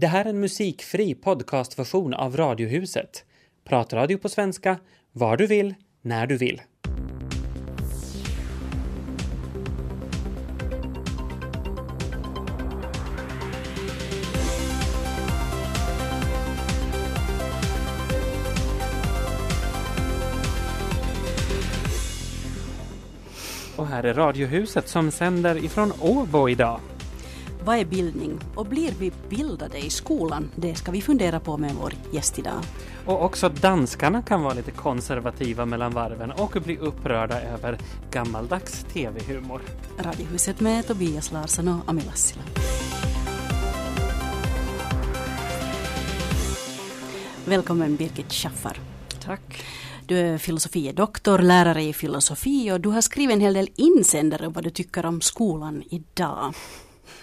Det här är en musikfri podcastversion av Radiohuset. Pratradio på svenska, var du vill, när du vill. Och här är Radiohuset som sänder ifrån Åbo idag. Vad är bildning och blir vi bildade i skolan? Det ska vi fundera på med vår gäst idag. Och också danskarna kan vara lite konservativa mellan varven och bli upprörda över gammaldags tv-humor. Radiohuset med Tobias Larsson och Ami Lassila. Välkommen Birgit Schaffar. Tack. Du är filosofie doktor, lärare i filosofi och du har skrivit en hel del insändare om vad du tycker om skolan idag.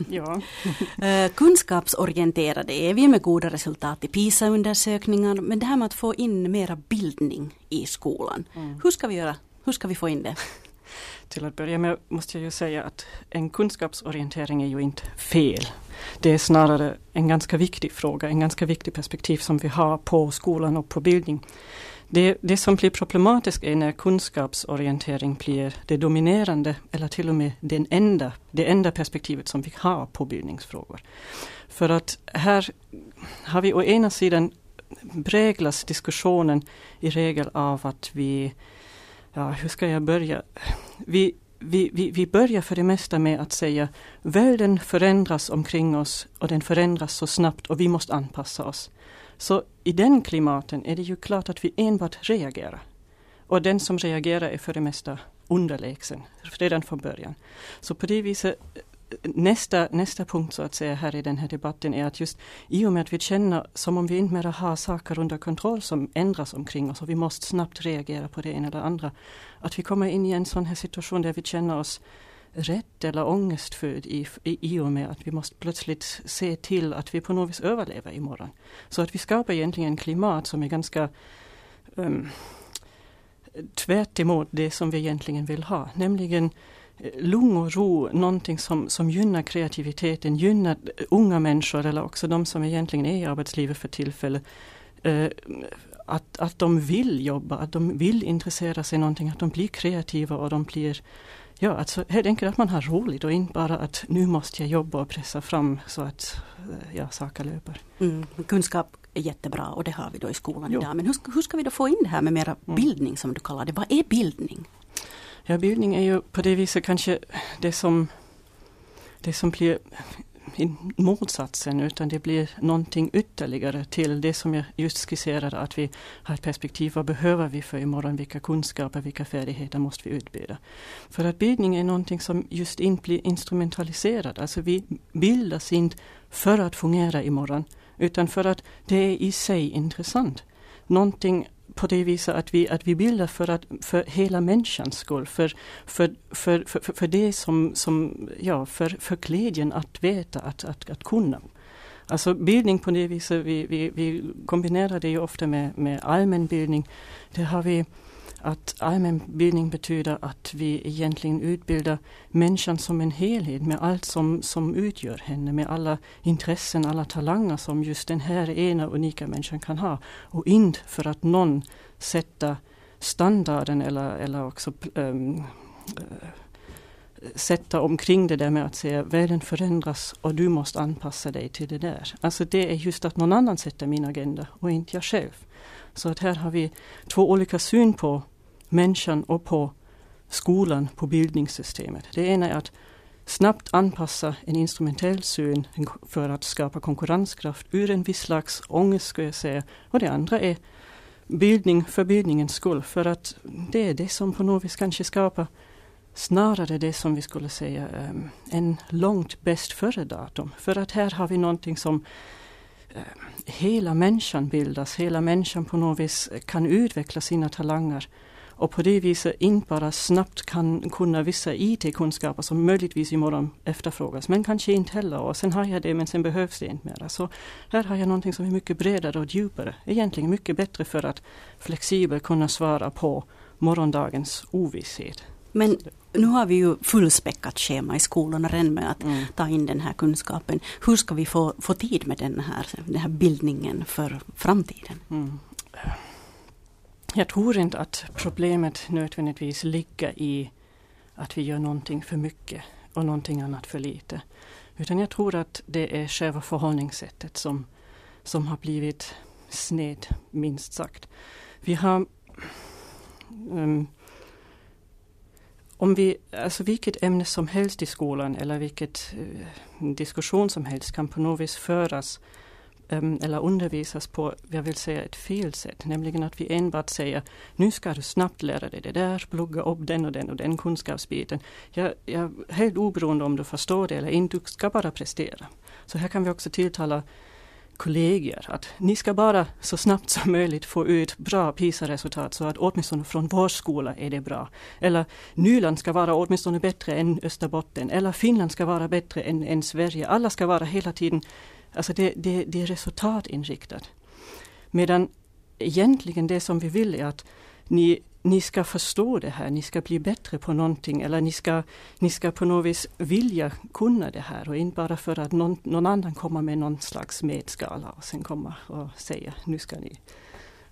Ja. Eh, Kunskapsorienterade är vi med goda resultat i PISA-undersökningar men det här med att få in mera bildning i skolan. Mm. Hur ska vi göra? Hur ska vi få in det? Till att börja med måste jag ju säga att en kunskapsorientering är ju inte fel. Det är snarare en ganska viktig fråga, en ganska viktig perspektiv som vi har på skolan och på bildning. Det, det som blir problematiskt är när kunskapsorientering blir det dominerande eller till och med den enda, det enda perspektivet som vi har på bildningsfrågor. För att här har vi å ena sidan präglas diskussionen i regel av att vi, ja hur ska jag börja? Vi, vi, vi, vi börjar för det mesta med att säga världen förändras omkring oss och den förändras så snabbt och vi måste anpassa oss. Så i den klimaten är det ju klart att vi enbart reagerar. Och den som reagerar är för det mesta underlägsen, redan från början. Så på det viset, nästa, nästa punkt så att säga här i den här debatten är att just i och med att vi känner som om vi inte mer har saker under kontroll som ändras omkring oss och vi måste snabbt reagera på det ena eller andra. Att vi kommer in i en sån här situation där vi känner oss rätt eller ångestfödd i, i, i och med att vi måste plötsligt se till att vi på något vis överlever imorgon. Så att vi skapar egentligen klimat som är ganska um, tvärt emot det som vi egentligen vill ha, nämligen eh, lugn och ro, någonting som, som gynnar kreativiteten, gynnar eh, unga människor eller också de som egentligen är i arbetslivet för tillfället. Uh, att, att de vill jobba, att de vill intressera sig någonting, att de blir kreativa och de blir Ja, alltså helt enkelt att man har roligt och inte bara att nu måste jag jobba och pressa fram så att ja, saker löper. Mm, kunskap är jättebra och det har vi då i skolan Jo. idag. Men hur, ska- hur ska vi då få in det här med mera Mm. bildning som du kallar det? Vad är bildning? Ja, bildning är ju på det viset kanske det som, det som blir motsatsen utan det blir någonting ytterligare till det som jag just skisserade att vi har ett perspektiv. Vad behöver vi för imorgon? Vilka kunskaper, vilka färdigheter måste vi utbilda? För att bildning är någonting som just inte blir instrumentaliserad. Alltså vi bildas inte för att fungera imorgon utan för att det är i sig intressant. Någonting på det viset att vi, att vi bildar för, att, för hela människans skull, för, för, för, för, för, för det som, som ja, för, för glädjen att veta, att, att, att kunna. Alltså bildning på det viset, vi, vi, vi kombinerar det ju ofta med, med allmänbildning. Det har vi att allmänbildning betyder att vi egentligen utbildar människan som en helhet med allt som, som utgör henne, med alla intressen, alla talanger som just den här ena unika människan kan ha. Och inte för att någon sätter standarden eller, eller också ehm, eh, um, sätta omkring det där med att säga världen förändras och du måste anpassa dig till det där. Alltså det är just att någon annan sätter min agenda och inte jag själv. Så att här har vi två olika syn på människan och på skolan, på bildningssystemet. Det ena är att snabbt anpassa en instrumentell syn för att skapa konkurrenskraft ur en viss slags ångest, skulle jag säga. Och det andra är bildning för bildningens skull, för att det är det som på något vis kanske skapar snarare det som vi skulle säga ehm, en långt bäst före-datum. För att här har vi någonting som ehm, hela människan bildas, hela människan på något vis kan utveckla sina talanger och på det viset inte bara snabbt kan kunna vissa IT-kunskaper som möjligtvis imorgon efterfrågas, men kanske inte heller. Och sen har jag det, men sen behövs det inte mera. Så här har jag någonting som är mycket bredare och djupare. Egentligen mycket bättre för att flexibelt kunna svara på morgondagens ovisshet. Men nu har vi ju fullspäckat schema i skolorna redan med att Mm. ta in den här kunskapen. Hur ska vi få, få tid med den här, den här bildningen för framtiden? Mm. Jag tror inte att problemet nödvändigtvis ligger i att vi gör någonting för mycket och någonting annat för lite. Utan jag tror att det är själva förhållningssättet som, som har blivit sned, minst sagt. Vi har um, om vi, alltså vilket ämne som helst i skolan eller vilket eh, diskussion som helst kan på något vis föras eh, eller undervisas på, jag vill säga ett fel sätt, nämligen att vi enbart säger nu ska du snabbt lära dig det där, plugga upp den och den och den kunskapsbiten. Jag, jag, helt oberoende om du förstår det eller inte, du ska bara prestera. Så här kan vi också tilltala kollegor att ni ska bara så snabbt som möjligt få ut bra PISA-resultat så att åtminstone från vår skola är det bra. Eller Nyland ska vara åtminstone bättre än Österbotten eller Finland ska vara bättre än, än Sverige. Alla ska vara hela tiden, alltså det, det, det är resultatinriktat. Medan egentligen det som vi vill är att ni, ni ska förstå det här, ni ska bli bättre på någonting eller ni ska, ni ska på något vis vilja kunna det här och inte bara för att någon, någon annan kommer med någon slags medskala och sen kommer och säger nu ska ni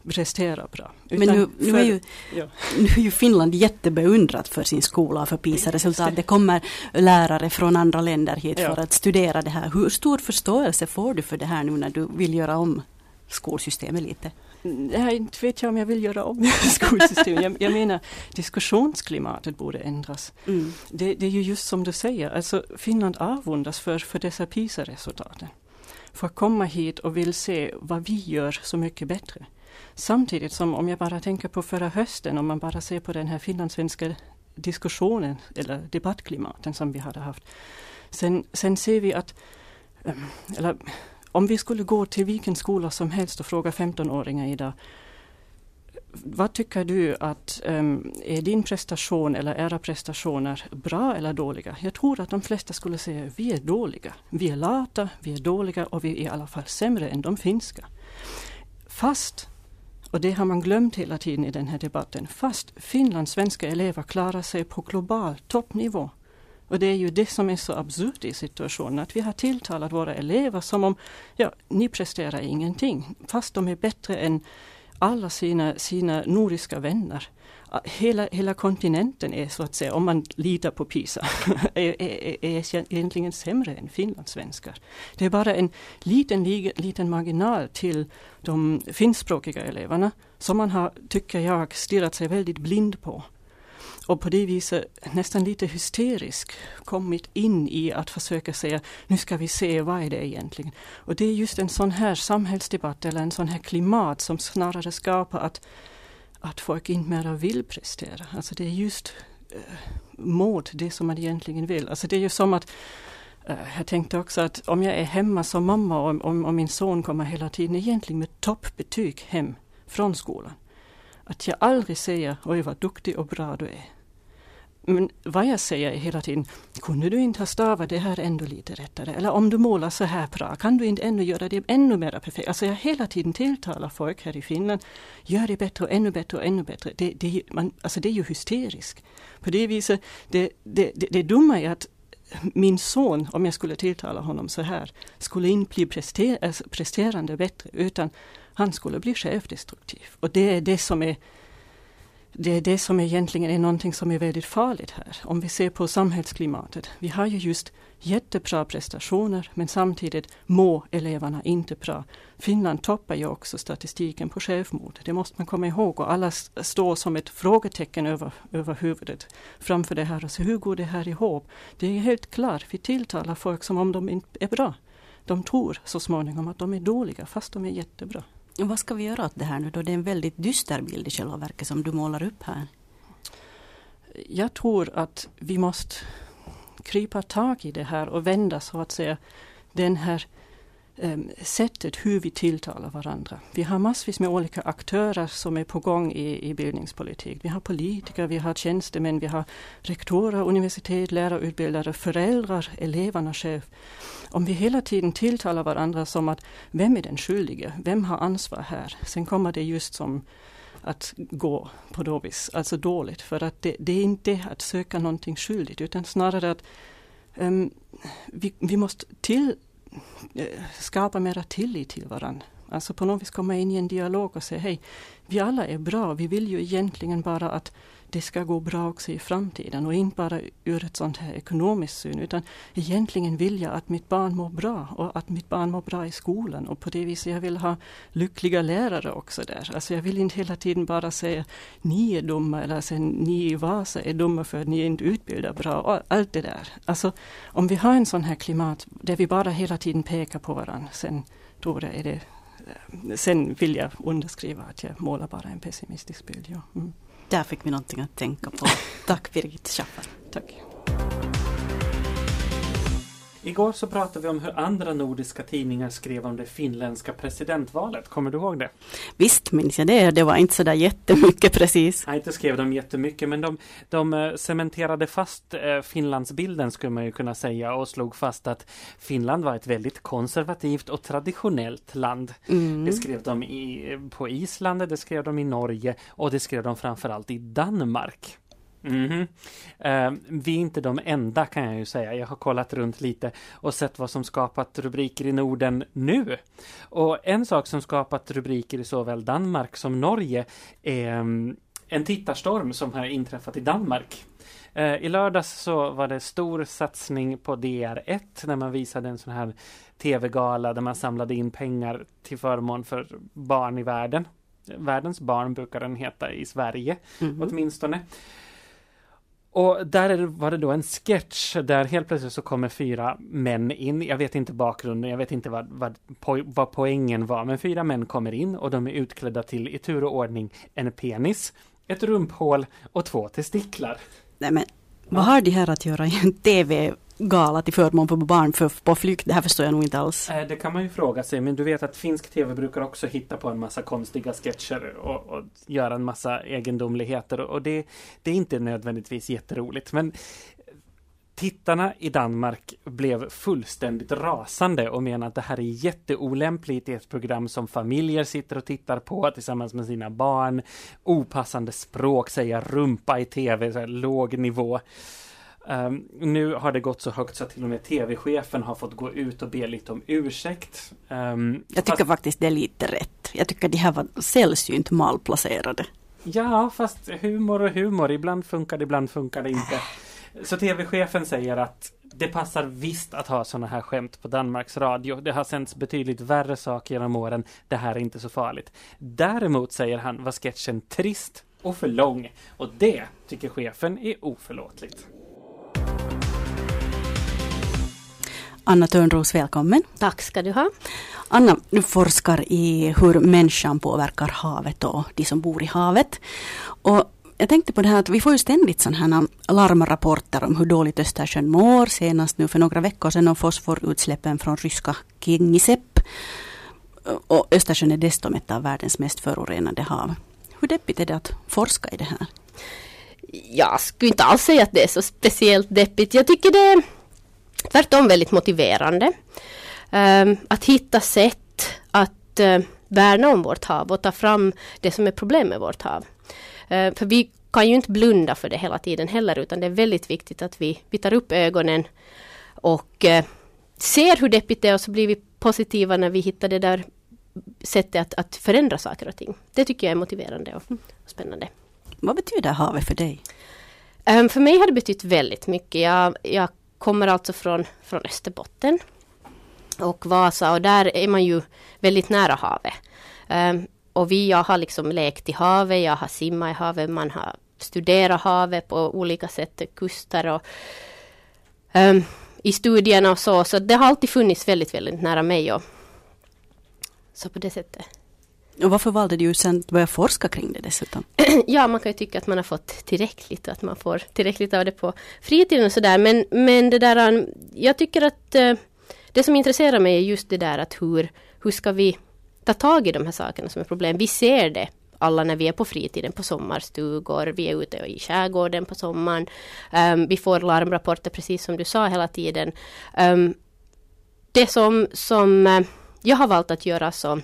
prestera bra. Men nu, nu, för- är ju, ja. nu är ju Finland jättebeundrat för sin skola och för PISA-resultat. Det kommer lärare från andra länder hit Ja. för att studera det här. Hur stor förståelse får du för det här nu när du vill göra om skolsystemet lite? Nej, inte vet jag om jag vill göra om skolsystemet. Jag, jag menar diskussionsklimatet borde ändras. Mm. Det, det är ju just som du säger, alltså Finland avundas för, för dessa PISA-resultaten. För att komma hit och vill se vad vi gör så mycket bättre. Samtidigt som om jag bara tänker på förra hösten, om man bara ser på den här finlandssvenska diskussionen eller debattklimaten som vi hade haft. Sen, sen ser vi att, ehm, eller om vi skulle gå till vilken skola som helst och fråga 15-åringar idag vad tycker du att um, är din prestation eller era prestationer bra eller dåliga? Jag tror att de flesta skulle säga vi är dåliga. Vi är lata, vi är dåliga och vi är i alla fall sämre än de finska. Fast, och det har man glömt hela tiden i den här debatten, fast Finlands svenska elever klarar sig på global toppnivå. Och det är ju det som är så absurt i situationen, att vi har tilltalat våra elever som om, ja, ni presterar ingenting, fast de är bättre än alla sina, sina nordiska vänner. Hela, hela kontinenten är så att säga, om man litar på PISA, är, är, är egentligen sämre än finlandssvenskar. Det är bara en liten, liten marginal till de finskspråkiga eleverna som man har, tycker jag, stirrat sig väldigt blind på. Och på det viset nästan lite hysterisk kommit in i att försöka säga nu ska vi se vad är det egentligen. Och det är just en sån här samhällsdebatt eller en sån här klimat som snarare skapar att, att folk inte mera vill prestera. Alltså det är just äh, mot det som man egentligen vill. Alltså det är ju som att eh, jag tänkte också att om jag är hemma som mamma och om, om min son kommer hela tiden egentligen med toppbetyg hem från skolan. Att jag aldrig säger oj vad duktig och bra du är. Men vad jag säger är hela tiden, kunde du inte ha stavat det här ändå lite rättare? Eller om du målar så här bra, kan du inte ännu göra det ännu mer perfekt? Alltså jag hela tiden tilltalar folk här i Finland, gör det bättre och ännu bättre och ännu bättre. Det, det, man, alltså det är ju hysteriskt. På det viset, det, det, det, det dumma är att min son, om jag skulle tilltala honom så här, skulle inte bli prester, alltså presterande bättre, utan han skulle bli självdestruktiv. Och det är det som är det är det som egentligen är någonting som är väldigt farligt här. Om vi ser på samhällsklimatet. Vi har ju just jättebra prestationer men samtidigt mår eleverna inte bra. Finland toppar ju också statistiken på självmord. Det måste man komma ihåg och alla står som ett frågetecken över, över huvudet framför det här Alltså, hur går det här ihop? Det är helt klart, vi tilltalar folk som om de inte är bra. De tror så småningom att de är dåliga fast de är jättebra. Vad ska vi göra åt det här nu då? Det är en väldigt dyster bild i själva verket som du målar upp här. Jag tror att vi måste krypa tag i det här och vända så att säga den här Ehm, sättet hur vi tilltalar varandra. Vi har massvis med olika aktörer som är på gång i, i bildningspolitik. Vi har politiker, vi har tjänstemän, vi har rektorer, universitet, lärarutbildare, föräldrar, eleverna själv. Om vi hela tiden tilltalar varandra som att vem är den skyldige, vem har ansvar här? Sen kommer det just som att gå på dåvis, alltså dåligt. För att det, det är inte att söka någonting skyldigt utan snarare att um, vi, vi måste till, Eh, skapa mera tillit till varandra. Alltså på något vis komma in i en dialog och säga hej, vi alla är bra, vi vill ju egentligen bara att det ska gå bra också i framtiden och inte bara ur ett sånt här ekonomiskt syn utan egentligen vill jag att mitt barn mår bra och att mitt barn mår bra i skolan och på det viset jag vill ha lyckliga lärare också där. Alltså jag vill inte hela tiden bara säga ni är dumma eller säga, ni i Vasa är dumma för att ni är inte utbildar bra och allt det där. Alltså om vi har en sån här klimat där vi bara hela tiden pekar på varandra sen då är det eh, sen vill jag underskriva att jag målar bara en pessimistisk bild. Ja. Mm. Där fick vi någonting att tänka på. Tack Birgit Schaffer. Tack. Igår så pratade vi om hur andra nordiska tidningar skrev om det finländska presidentvalet. Kommer du ihåg det? Visst minns jag det. Det var inte så där jättemycket precis. Nej, inte skrev de jättemycket, men de, de eh, cementerade fast eh, Finlandsbilden skulle man ju kunna säga och slog fast att Finland var ett väldigt konservativt och traditionellt land. Mm. Det skrev de i, på Island, det skrev de i Norge och det skrev de framförallt i Danmark. Mm -hmm. uh, vi är inte de enda kan jag ju säga. Jag har kollat runt lite och sett vad som skapat rubriker i Norden nu. Och en sak som skapat rubriker i såväl Danmark som Norge är um, en tittarstorm som har inträffat i Danmark. Uh, I lördags så var det stor satsning på DR1 när man visade en sån här tv-gala där man samlade in pengar till förmån för barn i världen. Världens barn brukar den heta i Sverige mm -hmm. åtminstone. Och där var det då en sketch där helt plötsligt så kommer fyra män in. Jag vet inte bakgrunden, jag vet inte vad, vad, vad poängen var, men fyra män kommer in och de är utklädda till i tur och ordning en penis, ett rumphål och två testiklar. Nej men, vad har de här att göra i en tv gala till förmån för barn för, på flykt. Det här förstår jag nog inte alls. Eh, det kan man ju fråga sig, men du vet att finsk tv brukar också hitta på en massa konstiga sketcher och, och göra en massa egendomligheter och det, det är inte nödvändigtvis jätteroligt. Men Tittarna i Danmark blev fullständigt rasande och menar att det här är jätteolämpligt i ett program som familjer sitter och tittar på tillsammans med sina barn. Opassande språk, säga rumpa i tv, så här låg nivå. Um, nu har det gått så högt så att till och med tv-chefen har fått gå ut och be lite om ursäkt. Um, jag tycker fast... faktiskt det är lite rätt. Jag tycker de här var sällsynt malplacerade. Ja, fast humor och humor. Ibland funkar det, ibland funkar det inte. Så tv-chefen säger att det passar visst att ha sådana här skämt på Danmarks Radio. Det har sänts betydligt värre saker genom åren. Det här är inte så farligt. Däremot säger han var sketchen trist och för lång. Och det tycker chefen är oförlåtligt. Anna Törnros, välkommen. Tack ska du ha. Anna, du forskar i hur människan påverkar havet och de som bor i havet. Och jag tänkte på det här att vi får ju ständigt sådana här larmrapporter om hur dåligt Östersjön mår. Senast nu för några veckor sedan om fosforutsläppen från ryska Kingisepp. Och Östersjön är dessutom ett av världens mest förorenade hav. Hur deppigt är det att forska i det här? Jag skulle inte alls säga att det är så speciellt deppigt. Jag tycker det är tvärtom väldigt motiverande. Um, att hitta sätt att uh, värna om vårt hav och ta fram det som är problem med vårt hav. Uh, för vi kan ju inte blunda för det hela tiden heller utan det är väldigt viktigt att vi, vi tar upp ögonen och uh, ser hur deppigt det är och så blir vi positiva när vi hittar det där sättet att, att förändra saker och ting. Det tycker jag är motiverande och, och spännande. Vad betyder havet för dig? Um, för mig har det betytt väldigt mycket. Jag, jag kommer alltså från, från Österbotten och Vasa och där är man ju väldigt nära havet. Um, och vi, jag har liksom lekt i havet, jag har simmat i havet, man har studerat havet på olika sätt, kuster och um, i studierna och så. Så det har alltid funnits väldigt, väldigt nära mig. Och, så på det sättet. Och varför valde du sen att börja forska kring det dessutom? ja, man kan ju tycka att man har fått tillräckligt och att man får tillräckligt av det på fritiden och sådär. Men, men det där, um, jag tycker att eh, det som intresserar mig är just det där att hur, hur ska vi ta tag i de här sakerna som är problem. Vi ser det alla när vi är på fritiden, på sommarstugor, vi är ute i skärgården på sommaren. Um, vi får larmrapporter precis som du sa hela tiden. Um, det som, som eh, jag har valt att göra som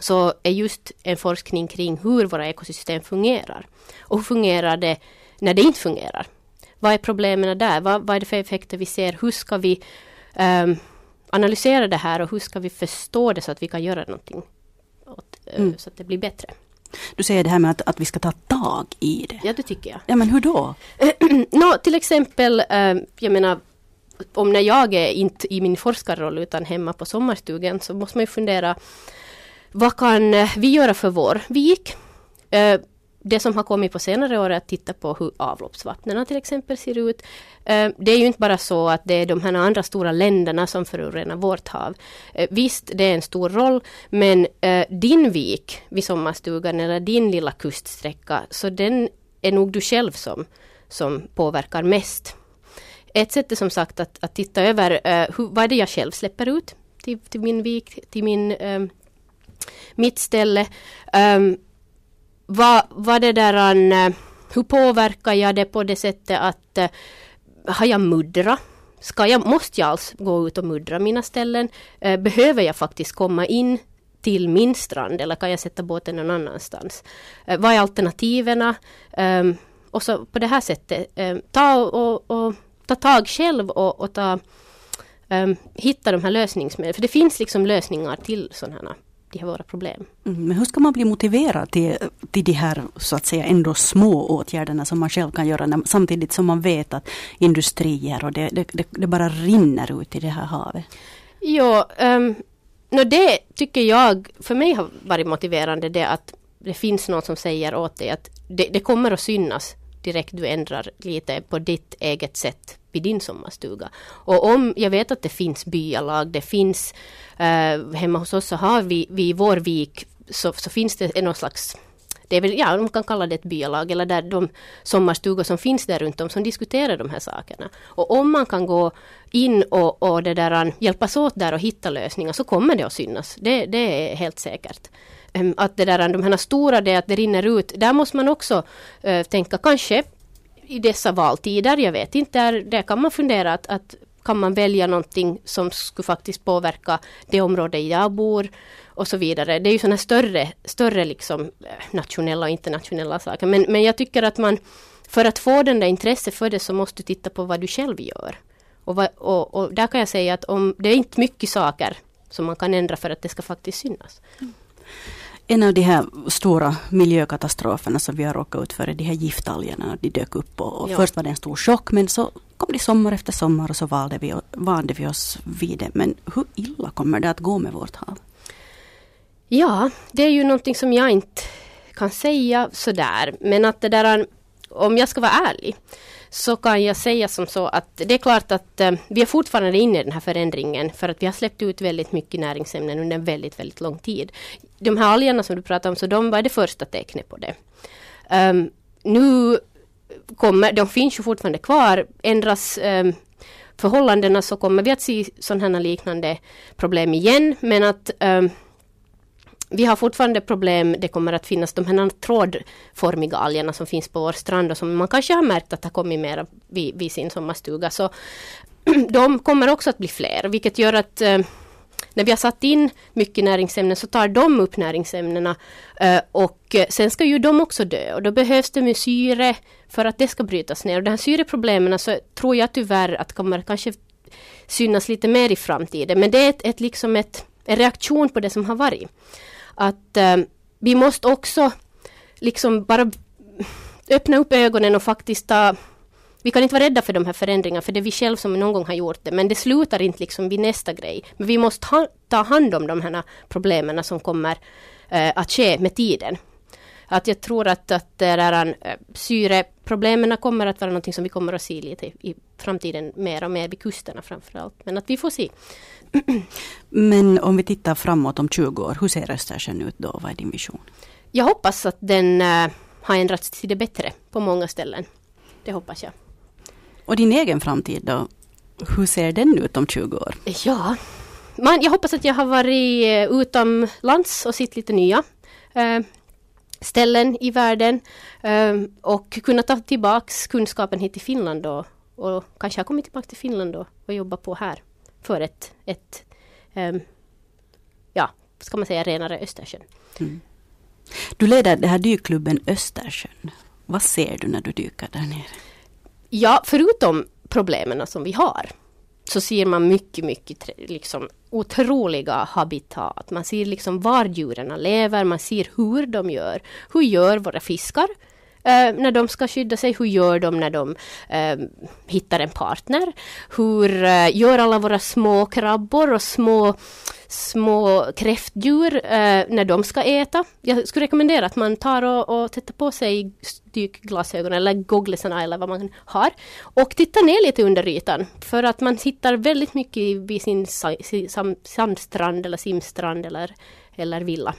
så är just en forskning kring hur våra ekosystem fungerar. Och hur fungerar det när det inte fungerar? Vad är problemen där? Vad, vad är det för effekter vi ser? Hur ska vi um, analysera det här och hur ska vi förstå det så att vi kan göra någonting åt, uh, mm. så att det blir bättre? Du säger det här med att, att vi ska ta tag i det. Ja, det tycker jag. Ja, men hur då? no, till exempel, um, jag menar, om när jag är inte i min forskarroll utan hemma på sommarstugan så måste man ju fundera vad kan eh, vi göra för vår vik? Eh, det som har kommit på senare år är att titta på hur avloppsvattnen till exempel ser ut. Eh, det är ju inte bara så att det är de här andra stora länderna som förorenar vårt hav. Visst, det är en stor roll, men din vik vid sommarstugan eller din lilla kuststräcka, så den är nog du själv som, som påverkar mest. Ett sätt är som sagt att, att titta över hur, vad är det jag själv släpper ut till, till min vik, till min, mitt ställe. Um, vad, vad det där an, eh, hur påverkar jag det på det sättet att uh, har jag muddra? Ska jag, måste jag alls gå ut och muddra mina ställen? Uh, behöver jag faktiskt komma in till min strand eller kan jag sätta båten någon annanstans? Uh, vad är alternativen? Um, ehm, och så på det här sättet um, ta, och, och, ta tag själv och, och ta, um, hitta de här lösningsmedlen. För det finns liksom lösningar till sådana här de här våra problem. Mm, men hur ska man bli motiverad till, till de här så att säga ändå små åtgärderna som man själv kan göra när, samtidigt som man vet att industrier och det, det, det, det bara rinner ut i det här havet? Jo, um, no det tycker jag för mig har varit motiverande det att det finns någon som säger åt dig att det, det kommer att synas direkt du ändrar lite på ditt eget sätt i din sommarstuga. Och om jag vet att det finns byalag, det finns eh, hemma hos oss så har vi, vi i vår vik så, så finns det någon slags det är väl, ja, de kan kalla det ett byalag eller där de sommarstugor som finns där runt om som diskuterar de här sakerna. Och om man kan gå in och, och det där, hjälpas åt där och hitta lösningar så kommer det att synas. Det, det är helt säkert. Ehm, att det där, de här stora, det att det rinner ut, där måste man också uh, tänka kanske i dessa valtider, jag vet inte, där, där kan man fundera att, att kan man välja någonting som skulle faktiskt påverka det område jag bor och så vidare. Det är ju sådana större, större liksom eh, nationella och internationella saker. Men, men jag tycker att man för att få den där intresse för det så måste du titta på vad du själv gör. Och, vad, och, och, där kan jag säga att om det är inte mycket saker som man kan ändra för att det ska faktiskt synas. Mm. En av de här stora miljökatastroferna som vi har råkat ut för är de här giftalgerna. De dök upp och, och ja. först var det en stor chock men så kom det sommar efter sommar och så valde vi, vande vi oss vid det. Men hur illa kommer det att gå med vårt hav? Ja, det är ju någonting som jag inte kan säga sådär. Men att det där, om jag ska vara ärlig, så kan jag säga som så att det är klart att eh, vi är fortfarande inne i den här förändringen för att vi har släppt ut väldigt mycket näringsämnen under en väldigt, väldigt lång tid. De här algerna som du pratar om, så de var det första tecknet på det. Um, nu kommer, de finns ju fortfarande kvar, ändras um, förhållandena så kommer vi att se sådana här liknande problem igen men att um, vi har fortfarande problem, det kommer att finnas de här trådformiga algerna som finns på vår strand och som man kanske har märkt att har kommit mer vid, vid sin sommarstuga. Så de kommer också att bli fler, vilket gör att eh, när vi har satt in mycket näringsämnen så tar de upp näringsämnena eh, och eh, sen ska ju de också dö och då behövs det med syre för att det ska brytas ner. Och de här syreproblemen så tror jag tyvärr att kommer kanske synas lite mer i framtiden men det är ett, ett liksom ett, en reaktion på det som har varit att eh, vi måste också liksom bara öppna upp ögonen och faktiskt ta vi kan inte vara rädda för de här förändringarna för det är vi själva som någon gång har gjort det men det slutar inte liksom vid nästa grej. Men vi måste ha, ta hand om de här problemen som kommer eh, att ske med tiden. Att jag tror att, att det där, äh, syreproblemen kommer att vara någonting som vi kommer att se lite i, i framtiden mer och mer vid kusterna framförallt. Men att vi får se. Men om vi tittar framåt om 20 år, hur ser Östersjön ut då? Vad är din vision? Jag hoppas att den äh, har ändrats till det bättre på många ställen. Det hoppas jag. Och din egen framtid då? Hur ser den ut om 20 år? Ja, man, jag hoppas att jag har varit äh, utomlands och sett lite nya äh, ställen i världen och kunna ta tillbaks kunskapen hit till Finland då, och kanske har kommit tillbaka till Finland då och jobbat på här för ett, ett um, ja, ska man säga, renare Östersjön. Mm. Du leder den här dykklubben Östersjön. Vad ser du när du dyker där nere? Ja, förutom problemen som vi har så ser man mycket, mycket liksom, otroliga habitat. Man ser liksom var djuren lever, man ser hur de gör. Hur gör våra fiskar? Eh, när de ska skydda sig, hur gör de när de eh, hittar en partner? Hur eh, gör alla våra små krabbor och små, små kräftdjur eh, när de ska äta? Jag skulle rekommendera att man tar och, och sätter på sig dykglasögonen eller googlesarna eller vad man har och tittar ner lite under ytan för att man hittar väldigt mycket vid sin sandstrand eller simstrand eller, eller villa.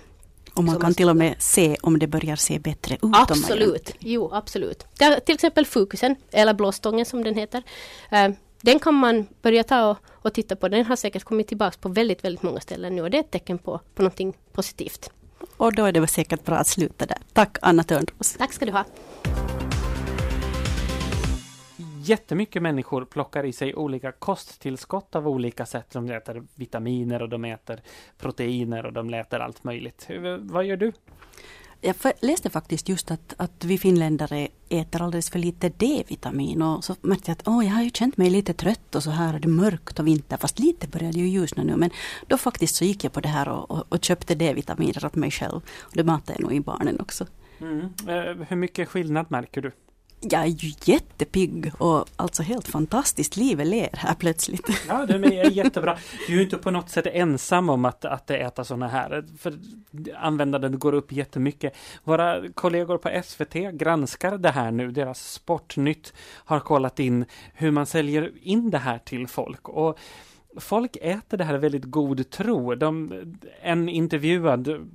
Och man kan till och med se om det börjar se bättre ut. Absolut, jo absolut. till exempel fokusen, eller blåstången som den heter. Eh, den kan man börja ta och, och, titta på. Den har säkert kommit tillbaka på väldigt, väldigt många ställen nu och det är ett tecken på, på någonting positivt. Och då är det säkert bra att sluta där. Tack Anna Törnros. Tack ska du ha jättemycket människor plockar i sig olika kosttillskott av olika sätt. De äter vitaminer och de äter proteiner och de äter allt möjligt. Vad gör du? Jag läste faktiskt just att, att vi finländare äter alldeles för lite D-vitamin och så märkte jag att åh, jag har ju känt mig lite trött och så här är det mörkt och vinter fast lite började ju ljusna nu men då faktiskt så gick jag på det här och, och, och köpte D-vitaminer åt mig själv och det matar jag nog i barnen också. Mm. Eh, hur mycket skillnad märker du? Jag är ju jättepigg och alltså helt fantastiskt. Livet ler här plötsligt. Ja, det är jättebra. Du är ju inte på något sätt ensam om att, att äta sådana här. För användandet går upp jättemycket. Våra kollegor på SVT granskar det här nu. Deras Sportnytt har kollat in hur man säljer in det här till folk. Och folk äter det här väldigt god tro. De, en intervjuad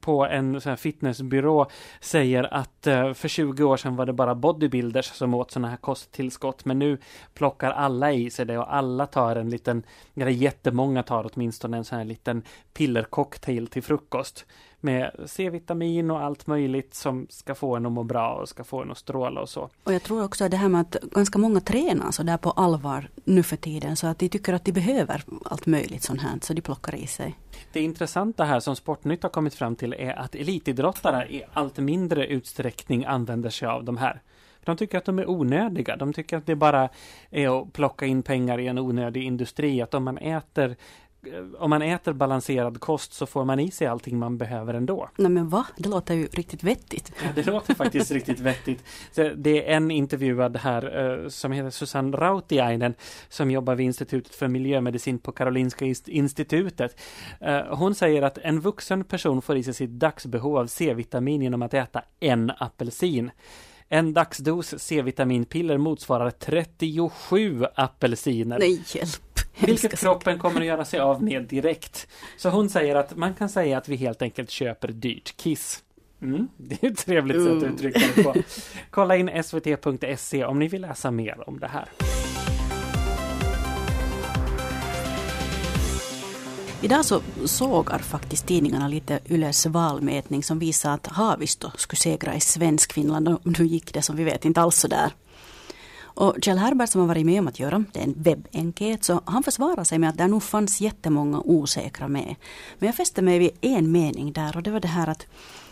på en sån fitnessbyrå säger att eh, för 20 år sedan var det bara bodybuilders som åt sådana här kosttillskott men nu plockar alla i sig det och alla tar en liten, eller jättemånga tar åtminstone en sån här liten pillercocktail till frukost med C-vitamin och allt möjligt som ska få en att må bra och ska få en att stråla och så. Och jag tror också det här med att ganska många tränar så där på allvar nu för tiden så att de tycker att de behöver allt möjligt sånt här så de plockar i sig. Det intressanta här som Sportnytt har kommit fram till är att elitidrottare i allt mindre utsträckning använder sig av de här. De tycker att de är onödiga. De tycker att det bara är att plocka in pengar i en onödig industri. Att om man äter om man äter balanserad kost så får man i sig allting man behöver ändå. Nej men va? Det låter ju riktigt vettigt. Ja, det låter faktiskt riktigt vettigt. Det är en intervjuad här uh, som heter Susanne Rautiainen som jobbar vid Institutet för miljömedicin på Karolinska institutet. Uh, hon säger att en vuxen person får i sig sitt dagsbehov av C-vitamin genom att äta en apelsin. En dagsdos C-vitaminpiller motsvarar 37 apelsiner. Nej, hjälp. Vilket kroppen kommer att göra sig av med direkt. Så hon säger att man kan säga att vi helt enkelt köper dyrt kiss. Mm, det är ett trevligt sätt att uttrycka det på. Kolla in svt.se om ni vill läsa mer om det här. Idag så sågar faktiskt tidningarna lite Yles valmätning som visar att Haavisto skulle segra i Svenskfinland och nu gick det som vi vet inte alls så där. Och Kjell Herbert som har varit med om att göra, det är en webbenkät, så han försvarar sig med att det nog fanns jättemånga osäkra med. Men jag fäste mig vid en mening där och det var det här att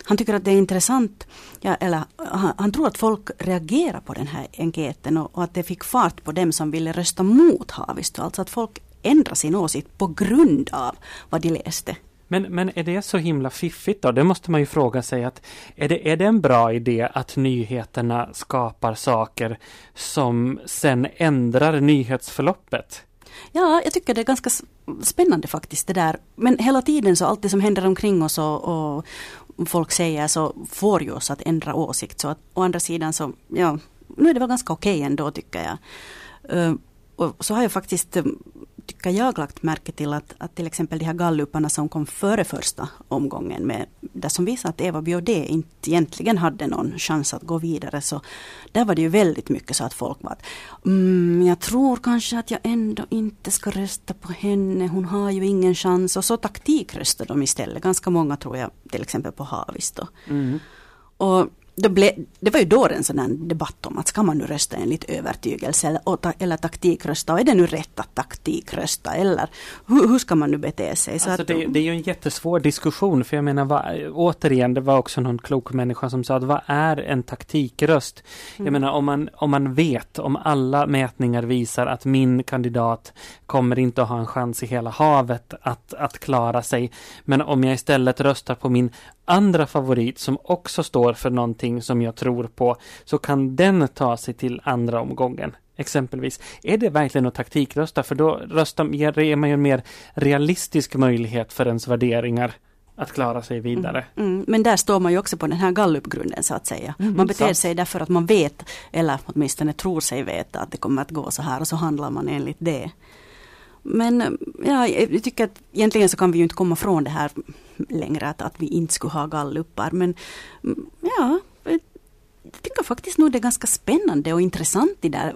han tycker att det är intressant, ja, eller han, han, tror att folk reagerar på den här enkäten och, och, att det fick fart på dem som ville rösta mot Haavisto. Alltså att folk ändrar sin åsikt på grund av vad de läste. Men, men är det så himla fiffigt då? Det måste man ju fråga sig att är det, är det en bra idé att nyheterna skapar saker som sen ändrar nyhetsförloppet? Ja, jag tycker det är ganska spännande faktiskt det där. Men hela tiden så allt det som händer omkring oss och, och folk säger så får ju oss att ändra åsikt. Så att å andra sidan så, ja, nu är det väl ganska okej okay ändå tycker jag. Uh, och så har jag faktiskt eh, tycker jag lagt märke till att, att till exempel de här galluparna som kom före första omgången med, där som visar att Eva Biaudet inte egentligen hade någon chans att gå vidare. Så där var det ju väldigt mycket så att folk var att mm, jag tror kanske att jag ändå inte ska rösta på henne, hon har ju ingen chans. Och så taktikröstade de istället, ganska många tror jag, till exempel på Haavisto. Mm. Och ble, det var ju då en sån här debatt om att ska man nu rösta enligt övertygelse eller, eller taktikrösta och är det nu rätt att taktikrösta eller hur, hur ska man nu bete sig? Så alltså att, det, det, är ju en jättesvår diskussion för jag menar vad, återigen det var också någon klok människa som sa att vad är en taktikröst? Mm. Jag menar om man, om man vet, om alla mätningar visar att min kandidat kommer inte att ha en chans i hela havet att, att klara sig. Men om jag istället röstar på min andra favorit som också står för någonting som jag tror på så kan den ta sig till andra omgången. Exempelvis. Är det verkligen att taktikrösta? För då röstar, ger man ju en mer realistisk möjlighet för ens värderingar att klara sig vidare. Mm, mm. Men där står man ju också på den här gallupgrunden så att säga. Mm, man beter sant. sig därför att man vet, eller åtminstone tror sig veta att det kommer att gå så här och så handlar man enligt det. Men ja, jag tycker att egentligen så kan vi ju inte komma från det här längre att, att vi inte skulle ha gallupar. Men mm, ja, jag tycker faktiskt nog det är ganska spännande och intressant de där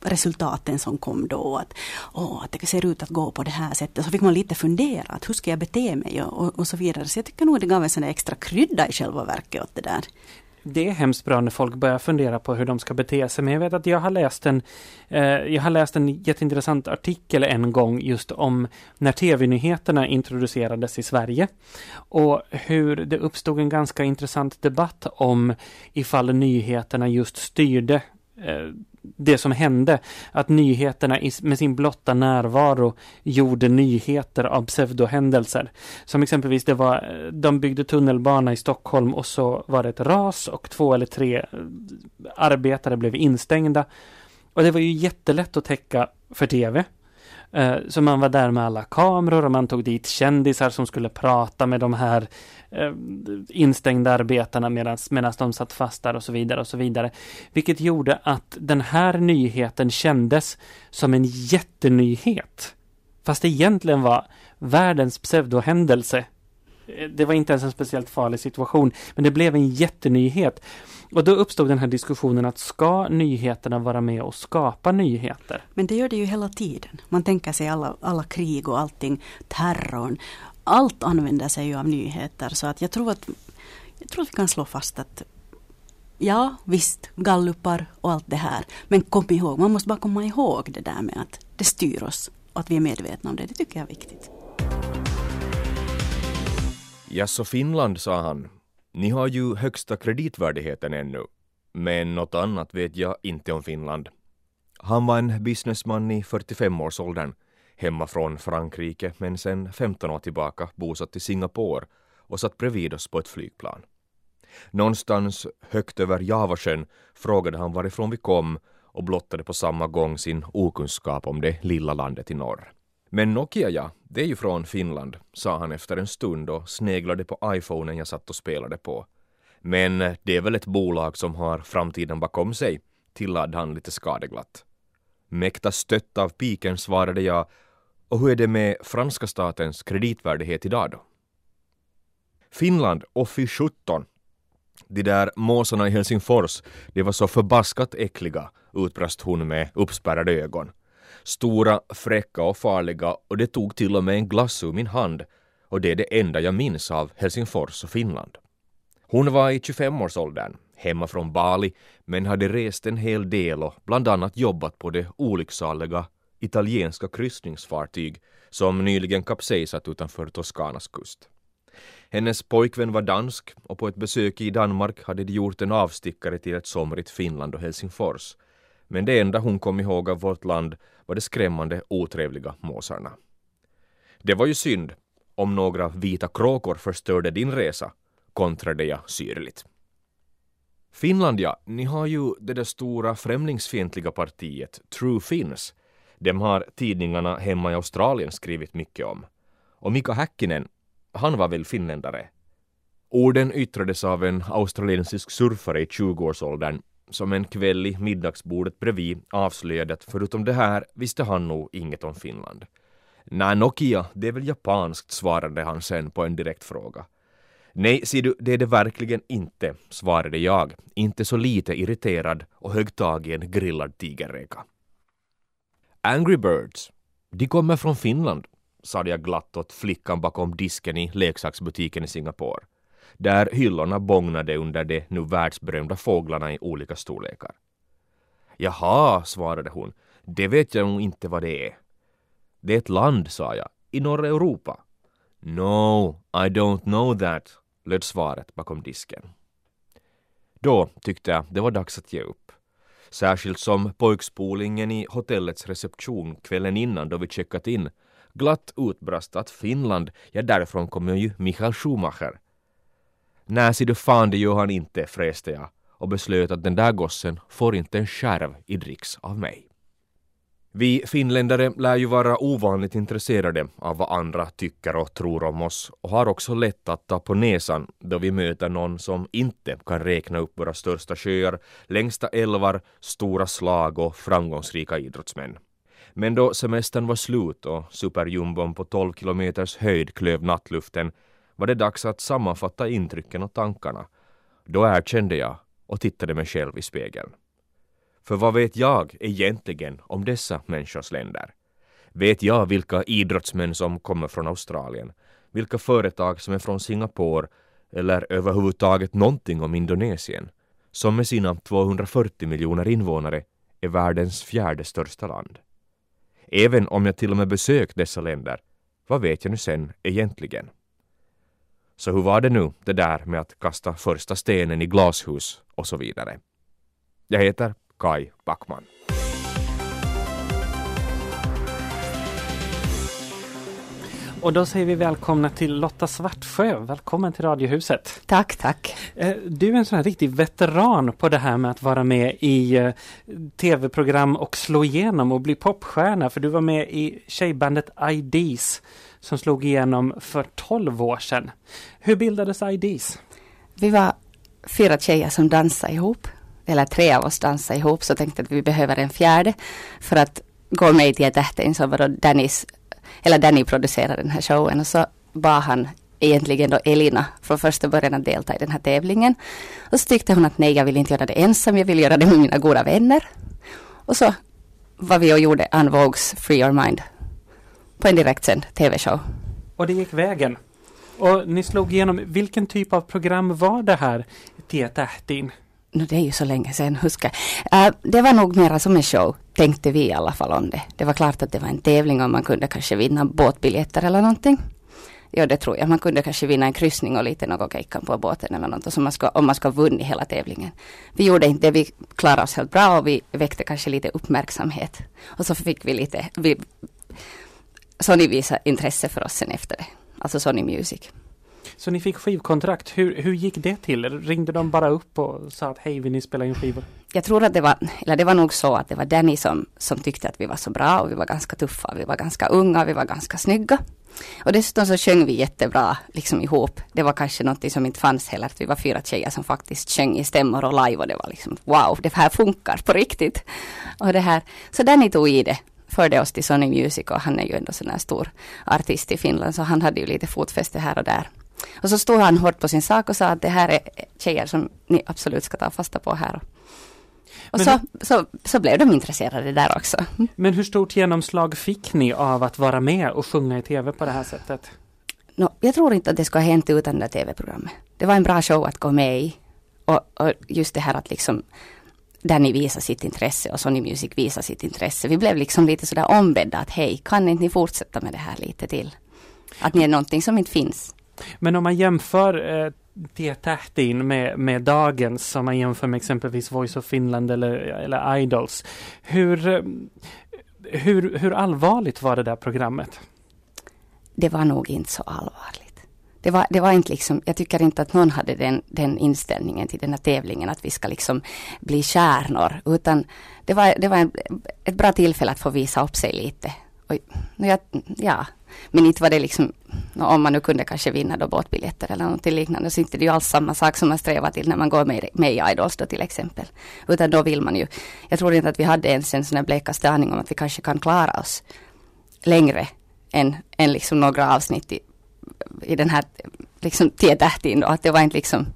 resultaten som kom då. Att, åh, att det ser ut att gå på det här sättet. Så fick man lite fundera, att hur ska jag bete mig och, och, och så vidare. Så jag tycker nog det gav en sån extra krydda i själva verket åt det där det är hemskt bra när folk börjar fundera på hur de ska bete sig. Men jag vet att jag har läst en, eh, jag har läst en jätteintressant artikel en gång just om när tv-nyheterna introducerades i Sverige. Och hur det uppstod en ganska intressant debatt om ifall nyheterna just styrde eh, det som hände, att nyheterna med sin blotta närvaro gjorde nyheter av pseudohändelser. Som exempelvis det var, de byggde tunnelbana i Stockholm och så var det ett ras och två eller tre eh, arbetare blev instängda. Och det var ju jättelätt att täcka för tv. Eh, så man var där med alla kameror och man tog dit kändisar som skulle prata med de här eh, instängda arbetarna medan de satt fast där och så vidare och så vidare. Vilket gjorde att den här nyheten kändes som en jättenyhet. Fast det egentligen var världens pseudohändelse. Eh, det var inte ens en speciellt farlig situation, men det blev en jättenyhet. Och då uppstod den här diskussionen att ska nyheterna vara med och skapa nyheter? Men det gör det ju hela tiden. Man tänker sig alla, alla krig och allting, terrorn. Allt använder sig ju av nyheter så att jag tror att, jag tror att vi kan slå fast att Ja, visst, gallupar och allt det här. Men kom ihåg, man måste bara komma ihåg det där med att det styr oss och att vi är medvetna om det. Det tycker jag är viktigt. Ja, så Finland, sa han. Ni har ju högsta kreditvärdigheten ännu, men något annat vet jag inte om Finland. Han var en businessman i 45-årsåldern, hemma från Frankrike men sen 15 år tillbaka bosatt i Singapore och satt bredvid oss på ett flygplan. Någonstans högt över Javasjön frågade han varifrån vi kom och blottade på samma gång sin okunskap om det lilla landet i norr. Men Nokia ja, det är ju från Finland, sa han efter en stund och sneglade på iPhonen jag satt och spelade på. Men eh, det är väl ett bolag som har framtiden bakom sig, tillade han lite skadeglatt. Mäkta stött av piken svarade jag, och hur är det med franska statens kreditvärdighet idag då? Finland, och fy sjutton. De där måsarna i Helsingfors, de var så förbaskat äckliga, utbrast hon med uppspärrade ögon. Stora, fräcka och farliga och det tog till och med en glass ur min hand och det är det enda jag minns av Helsingfors och Finland. Hon var i 25-årsåldern, hemma från Bali, men hade rest en hel del och bland annat jobbat på det olycksaliga italienska kryssningsfartyg som nyligen kapsejsat utanför Toscanas kust. Hennes pojkvän var dansk och på ett besök i Danmark hade de gjort en avstickare till ett somrigt Finland och Helsingfors men det enda hon kom ihåg av vårt land var de skrämmande otrevliga måsarna. Det var ju synd om några vita kråkor förstörde din resa, kontrade jag syrligt. Finland ja, ni har ju det där stora främlingsfientliga partiet True Finns. Dem har tidningarna hemma i Australien skrivit mycket om. Och Mika Häkkinen, han var väl finländare? Orden yttrades av en australiensisk surfare i 20-årsåldern som en kväll i middagsbordet bredvid avslöjade att förutom det här visste han nog inget om Finland. Nej, Nokia, det är väl japanskt, svarade han sen på en direkt fråga. Nej, ser du, det är det verkligen inte, svarade jag, inte så lite irriterad och högg tag i en grillad tigerreka. Angry Birds, de kommer från Finland, sade jag glatt åt flickan bakom disken i leksaksbutiken i Singapore där hyllorna bågnade under de nu världsberömda fåglarna i olika storlekar. Jaha, svarade hon, det vet jag nog inte vad det är. Det är ett land, sa jag, i norra Europa. No, I don't know that, löd svaret bakom disken. Då tyckte jag det var dags att ge upp. Särskilt som pojkspolingen i hotellets reception kvällen innan då vi checkat in glatt utbrast att Finland, ja därifrån kommer ju Michael Schumacher. Nej, ser du fan det gör han inte, fräste jag och beslöt att den där gossen får inte en skärv i dricks av mig. Vi finländare lär ju vara ovanligt intresserade av vad andra tycker och tror om oss och har också lätt att ta på näsan då vi möter någon som inte kan räkna upp våra största sjöar, längsta älvar, stora slag och framgångsrika idrottsmän. Men då semestern var slut och superjumbon på 12 kilometers höjd klöv nattluften var det dags att sammanfatta intrycken och tankarna. Då erkände jag och tittade mig själv i spegeln. För vad vet jag egentligen om dessa människors länder? Vet jag vilka idrottsmän som kommer från Australien? Vilka företag som är från Singapore? Eller överhuvudtaget någonting om Indonesien? Som med sina 240 miljoner invånare är världens fjärde största land. Även om jag till och med besökt dessa länder, vad vet jag nu sen egentligen? Så hur var det nu det där med att kasta första stenen i glashus och så vidare? Jag heter Kai Backman. Och då säger vi välkomna till Lotta Svartsjö. Välkommen till Radiohuset. Tack, tack. Eh, du är en sån här riktig veteran på det här med att vara med i eh, tv-program och slå igenom och bli popstjärna. För du var med i tjejbandet IDs som slog igenom för 12 år sedan. Hur bildades IDs? Vi var fyra tjejer som dansade ihop. Eller tre av oss dansade ihop så tänkte att vi behöver en fjärde för att gå med i Tietähten som var då Dannys, eller Danny producerade den här showen och så bad han egentligen då Elina från första början att delta i den här tävlingen. Och så tyckte hon att nej, jag vill inte göra det ensam, jag vill göra det med mina goda vänner. Och så var vi och gjorde Unvogues Free Your Mind på en direktsänd tv-show. Och det gick vägen. Och ni slog igenom, vilken typ av program var det här? Tietähtin? No, det är ju så länge sedan, huska. Uh, det var nog mera som en show, tänkte vi i alla fall om det. Det var klart att det var en tävling och man kunde kanske vinna båtbiljetter eller någonting. Ja, det tror jag. Man kunde kanske vinna en kryssning och lite något kejkan på båten eller något, så man ska, om man ska vunnit hela tävlingen. Vi gjorde inte det, vi klarade oss helt bra och vi väckte kanske lite uppmärksamhet. Och så fick vi lite, vi, Sony visade intresse för oss sen efter det. Alltså Sony Music. Så ni fick skivkontrakt. Hur, hur gick det till? Ringde de bara upp och sa att hej, vill ni spela in skivor? Jag tror att det var, eller det var nog så att det var Danny som, som tyckte att vi var så bra och vi var ganska tuffa, vi var ganska unga, vi var ganska snygga. Och dessutom så sjöng vi jättebra liksom ihop. Det var kanske något som inte fanns heller, att vi var fyra tjejer som faktiskt sjöng i stämmor och live och det var liksom wow, det här funkar på riktigt. Och det här, så Danny tog i det förde oss till Sony Music och han är ju ändå sån här stor artist i Finland så han hade ju lite fotfäste här och där. Och så stod han hårt på sin sak och sa att det här är tjejer som ni absolut ska ta fasta på här. Och så, så, så blev de intresserade där också. Men hur stort genomslag fick ni av att vara med och sjunga i tv på det här sättet? No, jag tror inte att det skulle ha hänt utan det tv-programmet. Det var en bra show att gå med i. Och, och just det här att liksom där ni visar sitt intresse och Sony Music visar sitt intresse. Vi blev liksom lite sådär ombedda att hej, kan inte ni fortsätta med det här lite till? Att ni är någonting som inte finns. Men om man jämför eh, Tietähtin med, med dagens, som man jämför med exempelvis Voice of Finland eller, eller Idols. Hur, eh, hur, hur allvarligt var det där programmet? Det var nog inte så allvarligt det var, det var inte liksom, jag tycker inte att någon hade den, den inställningen till den här tävlingen att vi ska liksom bli stjärnor. Utan det var, det var en, ett bra tillfälle att få visa upp sig lite. Och, jag, ja, men inte var det liksom, om man nu kunde kanske vinna då båtbiljetter eller något liknande, så inte det är ju alls samma sak som man strävar till när man går med, med i Idols då till exempel. Utan då vill man ju, jag tror inte att vi hade ens en sån här blekaste aning om att vi kanske kan klara oss längre än, än liksom några avsnitt i, i den här liksom tietähtiin då, att det var inte liksom,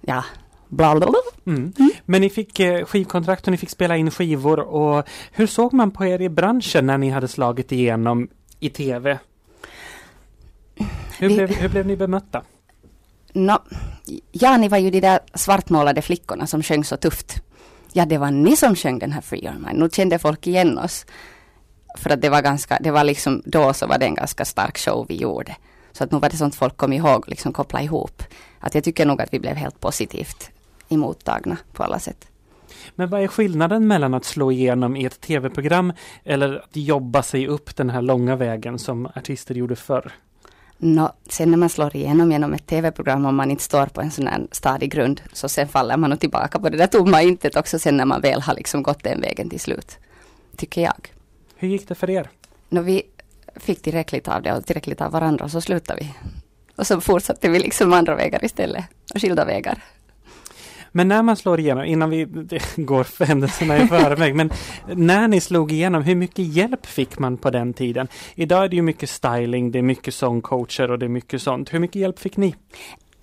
ja, bla bla bla. Mm. Mm. Men ni fick eh, skivkontrakt och ni fick spela in skivor och hur såg man på er i branschen när ni hade slagit igenom i tv? Hur, Vi, blev, hur blev ni bemötta? No, ja, ni var ju de där svartmålade flickorna som sjöng så tufft. Ja, det var ni som sjöng den här Free Your Mind. Nu kände folk igen oss. För att det var ganska, det var liksom, då så var det en ganska stark show vi gjorde. Så att nu var det sånt folk kom ihåg och liksom koppla ihop. Att jag tycker nog att vi blev helt positivt emottagna på alla sätt. Men vad är skillnaden mellan att slå igenom i ett tv-program eller att jobba sig upp den här långa vägen som artister gjorde förr? No, sen när man slår igenom genom ett tv-program om man inte står på en sån här stadig grund så sen faller man nog tillbaka på det där tomma intet också sen när man väl har liksom gått den vägen till slut. Tycker jag. Hur gick det för er? No, vi fick tillräckligt av det och tillräckligt av varandra så slutade vi. Och så fortsatte vi liksom andra vägar istället, och skilda vägar. Men när man slår igenom, innan vi går händelserna i förväg, men när ni slog igenom, hur mycket hjälp fick man på den tiden? Idag är det ju mycket styling, det är mycket sångcoacher och det är mycket sånt. Hur mycket hjälp fick ni?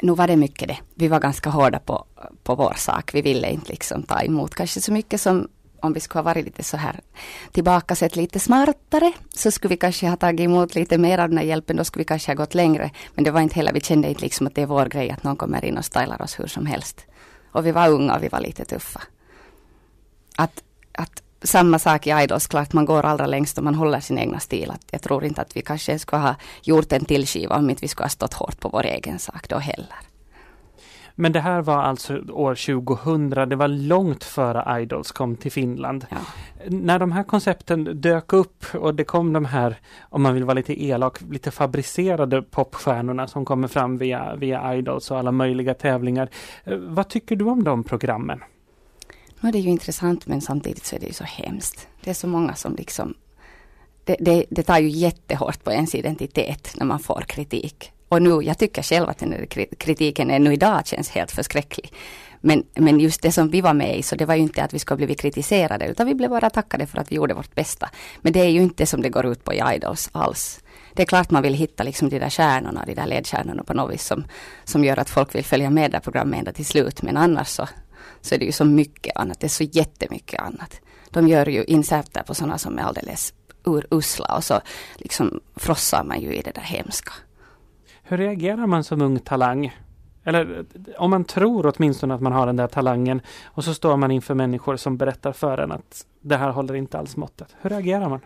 Nu var det mycket det. Vi var ganska hårda på, på vår sak. Vi ville inte liksom ta emot kanske så mycket som om vi skulle ha varit lite så här tillbaka sett lite smartare så skulle vi kanske ha tagit emot lite mer av den här hjälpen. Då skulle vi kanske ha gått längre. Men det var inte heller, vi kände inte liksom att det är vår grej att någon kommer in och stylar oss hur som helst. Och vi var unga och vi var lite tuffa. Att, att samma sak i Idols, klart man går allra längst och man håller sin egna stil. Att jag tror inte att vi kanske skulle ha gjort en till skiva om inte vi skulle ha stått hårt på vår egen sak då heller. Men det här var alltså år 2000, det var långt före Idols kom till Finland. Ja. När de här koncepten dök upp och det kom de här, om man vill vara lite elak, lite fabricerade popstjärnorna som kommer fram via, via Idols och alla möjliga tävlingar. Eh, vad tycker du om de programmen? Ja, det är ju intressant men samtidigt så är det ju så hemskt. Det är så många som liksom det, det, det tar ju jättehårt på ens identitet när man får kritik. Och nu, jag tycker själv att den kritiken ännu idag känns helt förskräcklig. Men, men just det som vi var med i, så det var ju inte att vi skulle bli kritiserade, utan vi blev bara tackade för att vi gjorde vårt bästa. Men det är ju inte som det går ut på i Idols alls. Det är klart man vill hitta liksom de där stjärnorna, de där ledstjärnorna på något vis som, som gör att folk vill följa med där programmet ända till slut. Men annars så, så är det ju så mycket annat, det är så jättemycket annat. De gör ju inserter på sådana som är alldeles urusla och så liksom frossar man ju i det där hemska. Hur reagerar man som ung talang? Eller om man tror åtminstone att man har den där talangen och så står man inför människor som berättar för en att det här håller inte alls måttet. Hur reagerar man?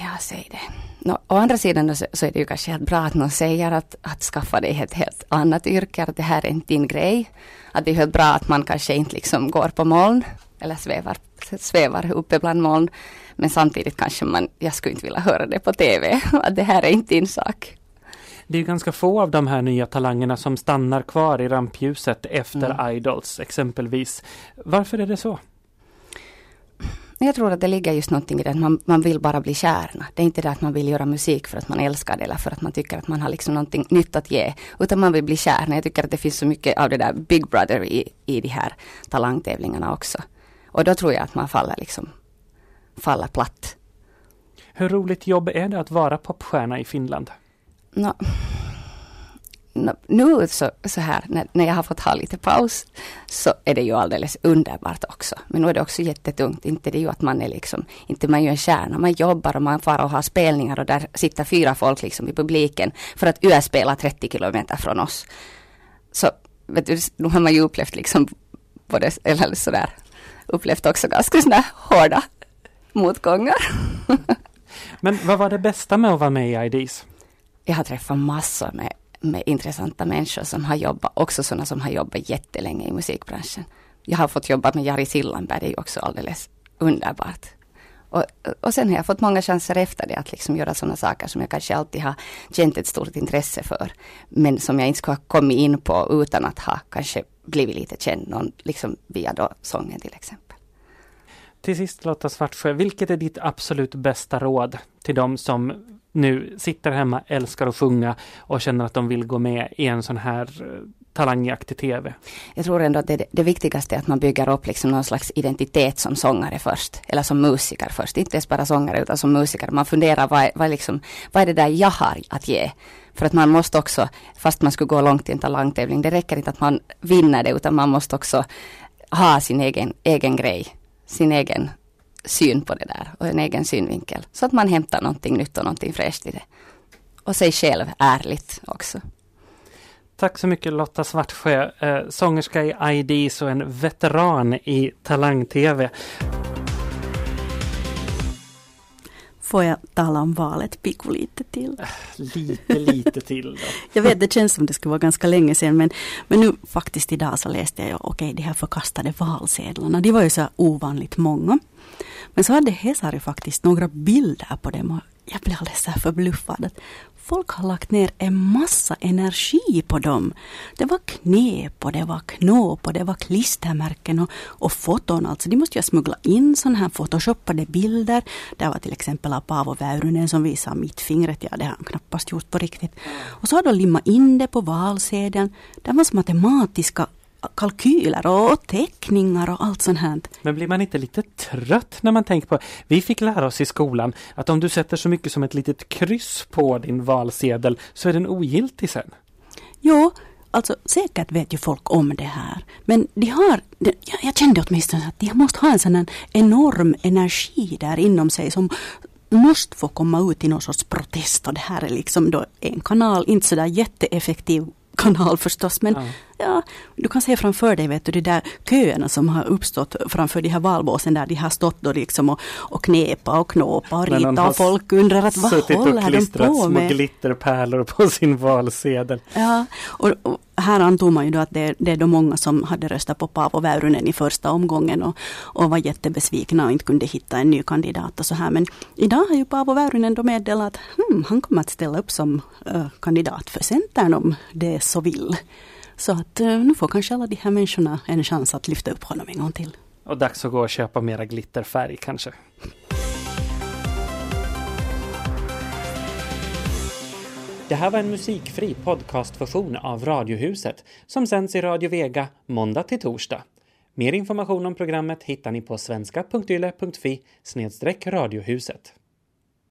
Ja säg det. Nå, å andra sidan så, så är det ju kanske helt bra att någon säger att, att skaffa dig ett helt annat yrke, att det här är inte din grej. Att det är helt bra att man kanske inte liksom går på moln eller svävar, svävar uppe bland moln. Men samtidigt kanske man, jag skulle inte vilja höra det på TV, att det här är inte din sak det är ganska få av de här nya talangerna som stannar kvar i rampljuset efter mm. Idols exempelvis. Varför är det så? Jag tror att det ligger just någonting i det att man, man vill bara bli kärna. Det är inte det att man vill göra musik för att man älskar det eller för att man tycker att man har liksom någonting nytt att ge. Utan man vill bli kärna. Jag tycker att det finns så mycket av det där Big Brother i, i de här talangtävlingarna också. Och då tror jag att man faller liksom faller platt. Hur roligt jobb är det att vara popstjärna i Finland? No, no, nu så, så här när, när jag har fått ha lite paus så är det ju alldeles underbart också. Men nu är det också jättetungt. Inte det ju att man är liksom, inte man är ju en stjärna. Man jobbar och man far och har spelningar och där sitter fyra folk liksom i publiken för att UR spelar 30 kilometer från oss. Så vet du, nu har man ju upplevt liksom både, eller sådär, upplevt också ganska sådana hårda motgångar. Men vad var det bästa med att vara med i IDs? Jag har träffat massor med, med intressanta människor som har jobbat, också sådana som har jobbat jättelänge i musikbranschen. Jag har fått jobba med Jari Sillanberg, det är också alldeles underbart. Och, och sen har jag fått många chanser efter det att liksom göra sådana saker som jag kanske alltid har känt ett stort intresse för. Men som jag inte skulle ha kommit in på utan att ha kanske blivit lite känd, någon, liksom via då sången till exempel. Till sist Lotta Svartsjö, vilket är ditt absolut bästa råd till de som nu sitter hemma, älskar att sjunga och känner att de vill gå med i en sån här eh, talangjakt i TV? Jag tror ändå att det, det viktigaste är att man bygger upp liksom någon slags identitet som sångare först, eller som musiker först. Inte ens bara sångare utan som musiker. Man funderar vad, vad, liksom, vad är det där jag har att ge? För att man måste också, fast man skulle gå långt i en talangtävling, det räcker inte att man vinner det utan man måste också ha sin egen, egen grej, sin egen syn på det där och en egen synvinkel. Så att man hämtar någonting nytt och någonting fräscht i det. Och sig själv ärligt också. Tack så mycket Lotta Svartsjö, eh, sångerska i IDs och en veteran i Talang-TV. Får jag tala om valet Pico lite till? Lite, lite till då. Jag vet, det känns som det skulle vara ganska länge sedan men, men nu faktiskt idag så läste jag okej, okay, de här förkastade valsedlarna, de var ju så ovanligt många. Men så hade Hesari faktiskt några bilder på dem och jag blev alldeles så förbluffad folk har lagt ner en massa energi på dem. Det var knep och det var knåp och det var klistermärken och, och foton. Alltså de måste ju ha smugglat in sådana här photoshoppade bilder. Det var till exempel av Paavo Väyrynen som visade mittfingret. Ja, det har han knappast gjort på riktigt. Och så har de limmat in det på valsedeln. Det var matematiska kalkyler och teckningar och allt sånt här. Men blir man inte lite trött när man tänker på, vi fick lära oss i skolan att om du sätter så mycket som ett litet kryss på din valsedel så är den ogiltig sen. Jo, alltså säkert vet ju folk om det här. Men de har, jag kände åtminstone att de måste ha en sån enorm energi där inom sig som måste få komma ut i någon sorts protest och det här är liksom då en kanal, inte sådär jätteeffektiv kanal förstås. Men ja. Ja. du kan se framför dig vet du, de där köerna som har uppstått framför de här valbåsen där de har stått då liksom och, och knepa och knåpa och rita och folk undrar att vad håller de på med? små glitterpärlor på sin valsedel. Ja, och, och här antog man ju då att det, det är då många som hade röstat på Paavo Väyrynen i första omgången och, och var jättebesvikna och inte kunde hitta en ny kandidat och så här. Men idag har ju Paavo Väyrynen då meddelat att hmm, han kommer att ställa upp som uh, kandidat för Centern om det så vill. Så att uh, nu får kanske alla de här människorna en chans att lyfta upp honom en gång till. Och dags att gå och köpa mera glitterfärg kanske. Det här var en musikfri podcastversion av Radiohuset som sänds i Radio Vega måndag till torsdag. Mer information om programmet hittar ni på svenska.yle.fi radiohuset.